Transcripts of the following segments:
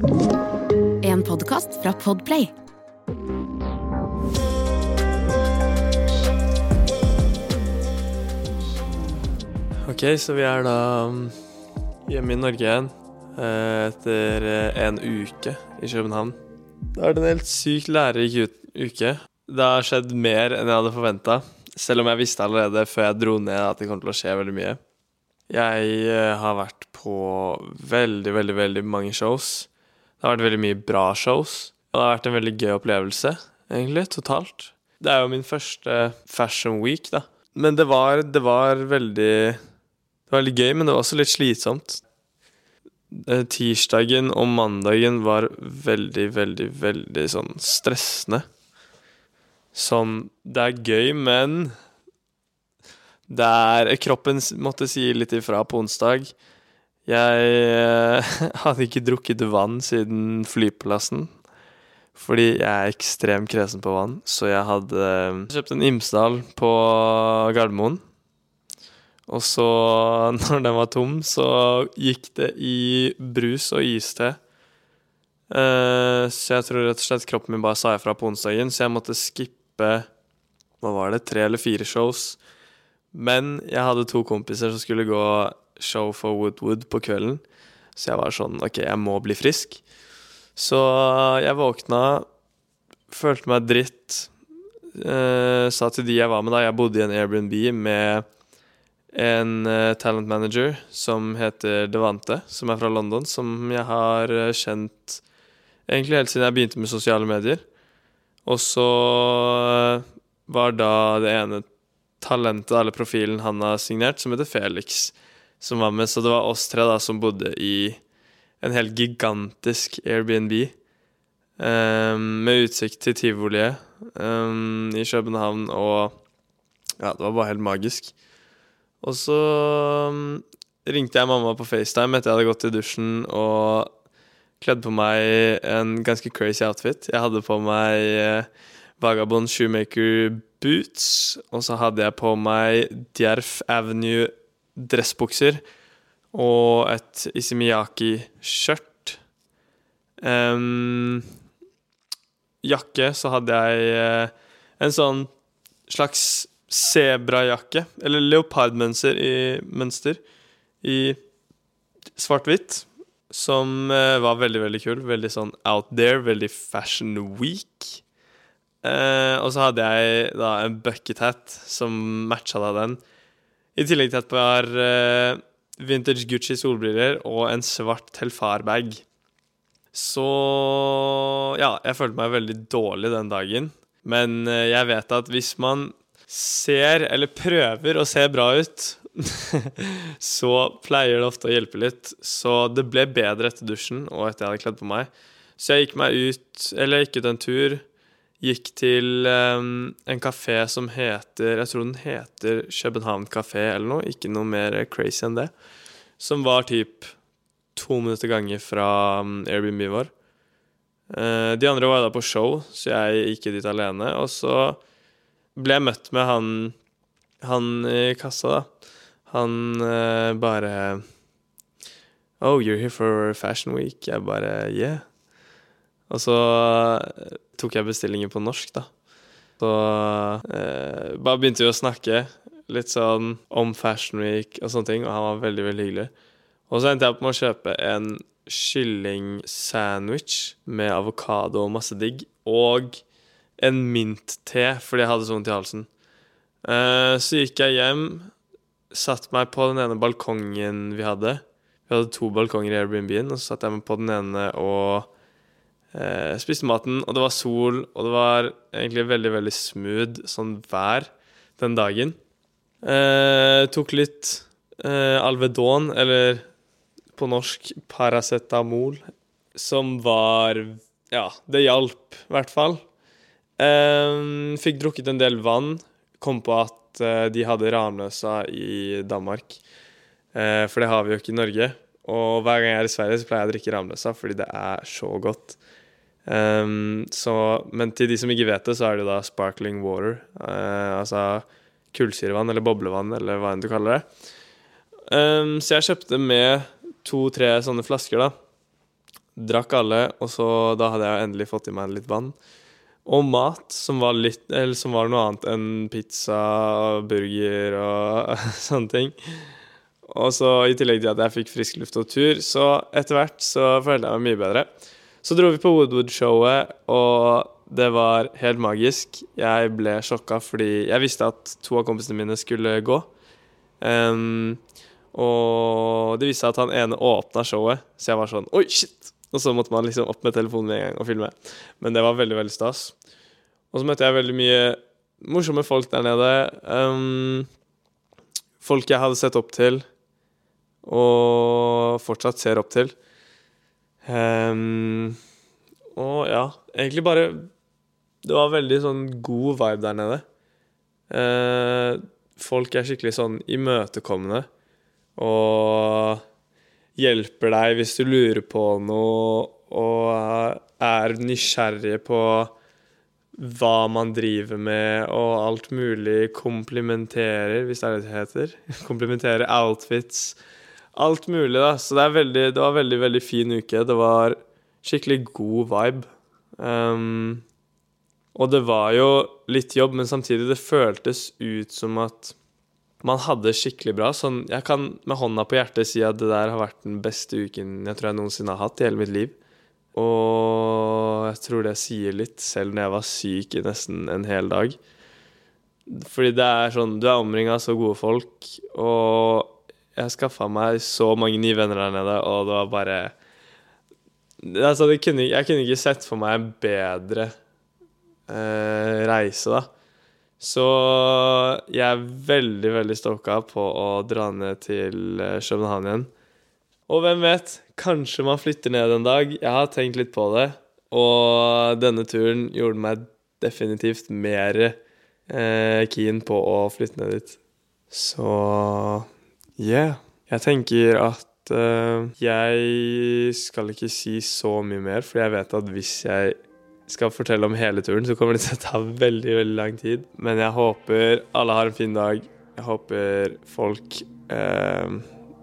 En podkast fra Podplay. Ok, så vi er da um, hjemme i Norge igjen eh, etter eh, en uke i København. Det har vært en helt sykt lærerik uke. Det har skjedd mer enn jeg hadde forventa, selv om jeg visste allerede før jeg dro ned at det kom til å skje veldig mye. Jeg eh, har vært på veldig, veldig, veldig mange shows. Det har vært veldig mye bra shows. Og det har vært en veldig gøy opplevelse, egentlig, totalt. Det er jo min første Fashion Week, da. Men det var, det var veldig det var veldig gøy, men det var også litt slitsomt. Eh, Tirsdagen og mandagen var veldig, veldig, veldig sånn stressende. Sånn Det er gøy, men det er Kroppen måtte si litt ifra på onsdag. Jeg eh, hadde ikke drukket vann siden flyplassen. Fordi jeg er ekstremt kresen på vann, så jeg hadde eh, kjøpt en Imsdal på Gardermoen. Og så, når den var tom, så gikk det i brus og iste. Eh, så jeg tror rett og slett kroppen min bare sa ifra på onsdagen, så jeg måtte skippe Hva var det? Tre eller fire shows. Men jeg hadde to kompiser som skulle gå show for Woodwood på kvelden. Så jeg var sånn OK, jeg må bli frisk. Så jeg våkna, følte meg dritt. Eh, sa til de jeg var med da Jeg bodde i en Airbnb med en eh, talent manager som heter Devante, som er fra London, som jeg har eh, kjent egentlig helt siden jeg begynte med sosiale medier. Og så eh, var da det ene talentet, eller profilen han har signert, som heter Felix, som var med. Så det var oss tre da som bodde i en helt gigantisk Airbnb um, med utsikt til tivoliet um, i København, og ja, det var bare helt magisk. Og så um, ringte jeg mamma på FaceTime etter jeg hadde gått i dusjen og kledd på meg en ganske crazy outfit. Jeg hadde på meg uh, Vagabond Shoemaker boots, og så hadde jeg på meg Djerf Avenue dressbukser og et Isimiyaki-skjørt. Um, jakke, så hadde jeg eh, en sånn slags sebrajakke, eller leopardmønster i, mønster i svart-hvitt, som eh, var veldig, veldig kul. Veldig sånn out there, veldig fashion week. Eh, og så hadde jeg da en bucket hat som matcha da den. I tillegg til et par uh, vintage Gucci solbriller og en svart Telfar-bag. Så ja, jeg følte meg veldig dårlig den dagen. Men uh, jeg vet at hvis man ser, eller prøver å se bra ut, så pleier det ofte å hjelpe litt. Så det ble bedre etter dusjen og etter jeg hadde kledd på meg. Så jeg gikk meg ut, eller jeg gikk ut en tur. Gikk til um, en kafé som heter Jeg tror den heter København kafé eller noe. Ikke noe mer crazy enn det. Som var typ to minutter ganger fra um, Airbnb vår. Uh, de andre var da på show, så jeg gikk dit alene. Og så ble jeg møtt med han, han i kassa, da. Han uh, bare Oh, you're here for Fashion Week. Jeg bare Yeah. Og så eh, tok jeg bestillinger på norsk, da. Så eh, bare begynte vi å snakke litt sånn om Fashion Week og sånne ting, og han var veldig, veldig hyggelig. Og så endte jeg opp med å kjøpe en kyllingsandwich med avokado og masse digg, og en mintte fordi jeg hadde så vondt i halsen. Eh, så gikk jeg hjem, satt meg på den ene balkongen vi hadde. Vi hadde to balkonger i Airbnb-en, og så satt jeg meg på den ene og eh, spiste maten. Og det var sol, og det var egentlig veldig, veldig smooth sånn vær den dagen. Eh, tok litt eh, Alvedon, eller på norsk paracetamol, som var Ja, det hjalp, i hvert fall. Eh, fikk drukket en del vann. Kom på at eh, de hadde Ramløsa i Danmark. Eh, for det har vi jo ikke i Norge. Og hver gang jeg er i Sverige, så pleier jeg å drikke Ramløsa fordi det er så godt. Ehm, så, men til de som ikke vet det, så er det da sparkling water. Uh, altså kullsyrevann eller boblevann, eller hva enn du kaller det. Um, så jeg kjøpte med to-tre sånne flasker, da. Drakk alle, og så da hadde jeg endelig fått i meg litt vann. Og mat, som var, litt, eller som var noe annet enn pizza, og burger og sånne ting. Og så i tillegg til at jeg fikk frisk luft og tur, så etter hvert så følte jeg meg mye bedre. Så dro vi på Woodwood-showet, og det var helt magisk. Jeg ble sjokka fordi jeg visste at to av kompisene mine skulle gå. Um, og det viste seg at han ene åpna showet, så jeg var sånn Oi, shit! Og så måtte man liksom opp med telefonen med en gang og filme. Men det var veldig, veldig stas. Og så møtte jeg veldig mye morsomme folk der nede. Um, folk jeg hadde sett opp til, og fortsatt ser opp til. Um, og ja, egentlig bare Det var veldig sånn god vibe der nede. Uh, folk er skikkelig sånn imøtekommende og hjelper deg hvis du lurer på noe, og er nysgjerrige på hva man driver med, og alt mulig. Komplimenterer, hvis det er det det heter. Komplimenterer outfits. Alt mulig, da. Så det, veldig, det var veldig, veldig fin uke. Det var skikkelig god vibe. Um, og det var jo litt jobb, men samtidig, det føltes ut som at man hadde skikkelig bra. Sånn, jeg kan med hånda på hjertet si at det der har vært den beste uken jeg tror jeg noensinne har hatt i hele mitt liv. Og jeg tror det sier litt, selv når jeg var syk i nesten en hel dag. Fordi det er sånn Du er omringa av så gode folk, og jeg skaffa meg så mange nye venner der nede, og det var bare Altså, kunne, jeg kunne ikke sett for meg en bedre eh, reise, da. Så jeg er veldig, veldig stoka på å dra ned til eh, København igjen. Og hvem vet, kanskje man flytter ned en dag. Jeg har tenkt litt på det, og denne turen gjorde meg definitivt mer eh, keen på å flytte ned dit. Så yeah. Jeg tenker at uh, jeg skal ikke si så mye mer, for jeg vet at hvis jeg skal fortelle om hele turen, så kommer det til å ta veldig veldig lang tid. Men jeg håper alle har en fin dag. Jeg håper folk uh,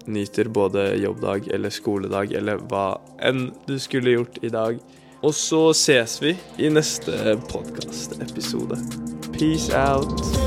nyter både jobbdag eller skoledag eller hva enn du skulle gjort i dag. Og så ses vi i neste podkastepisode. Peace out.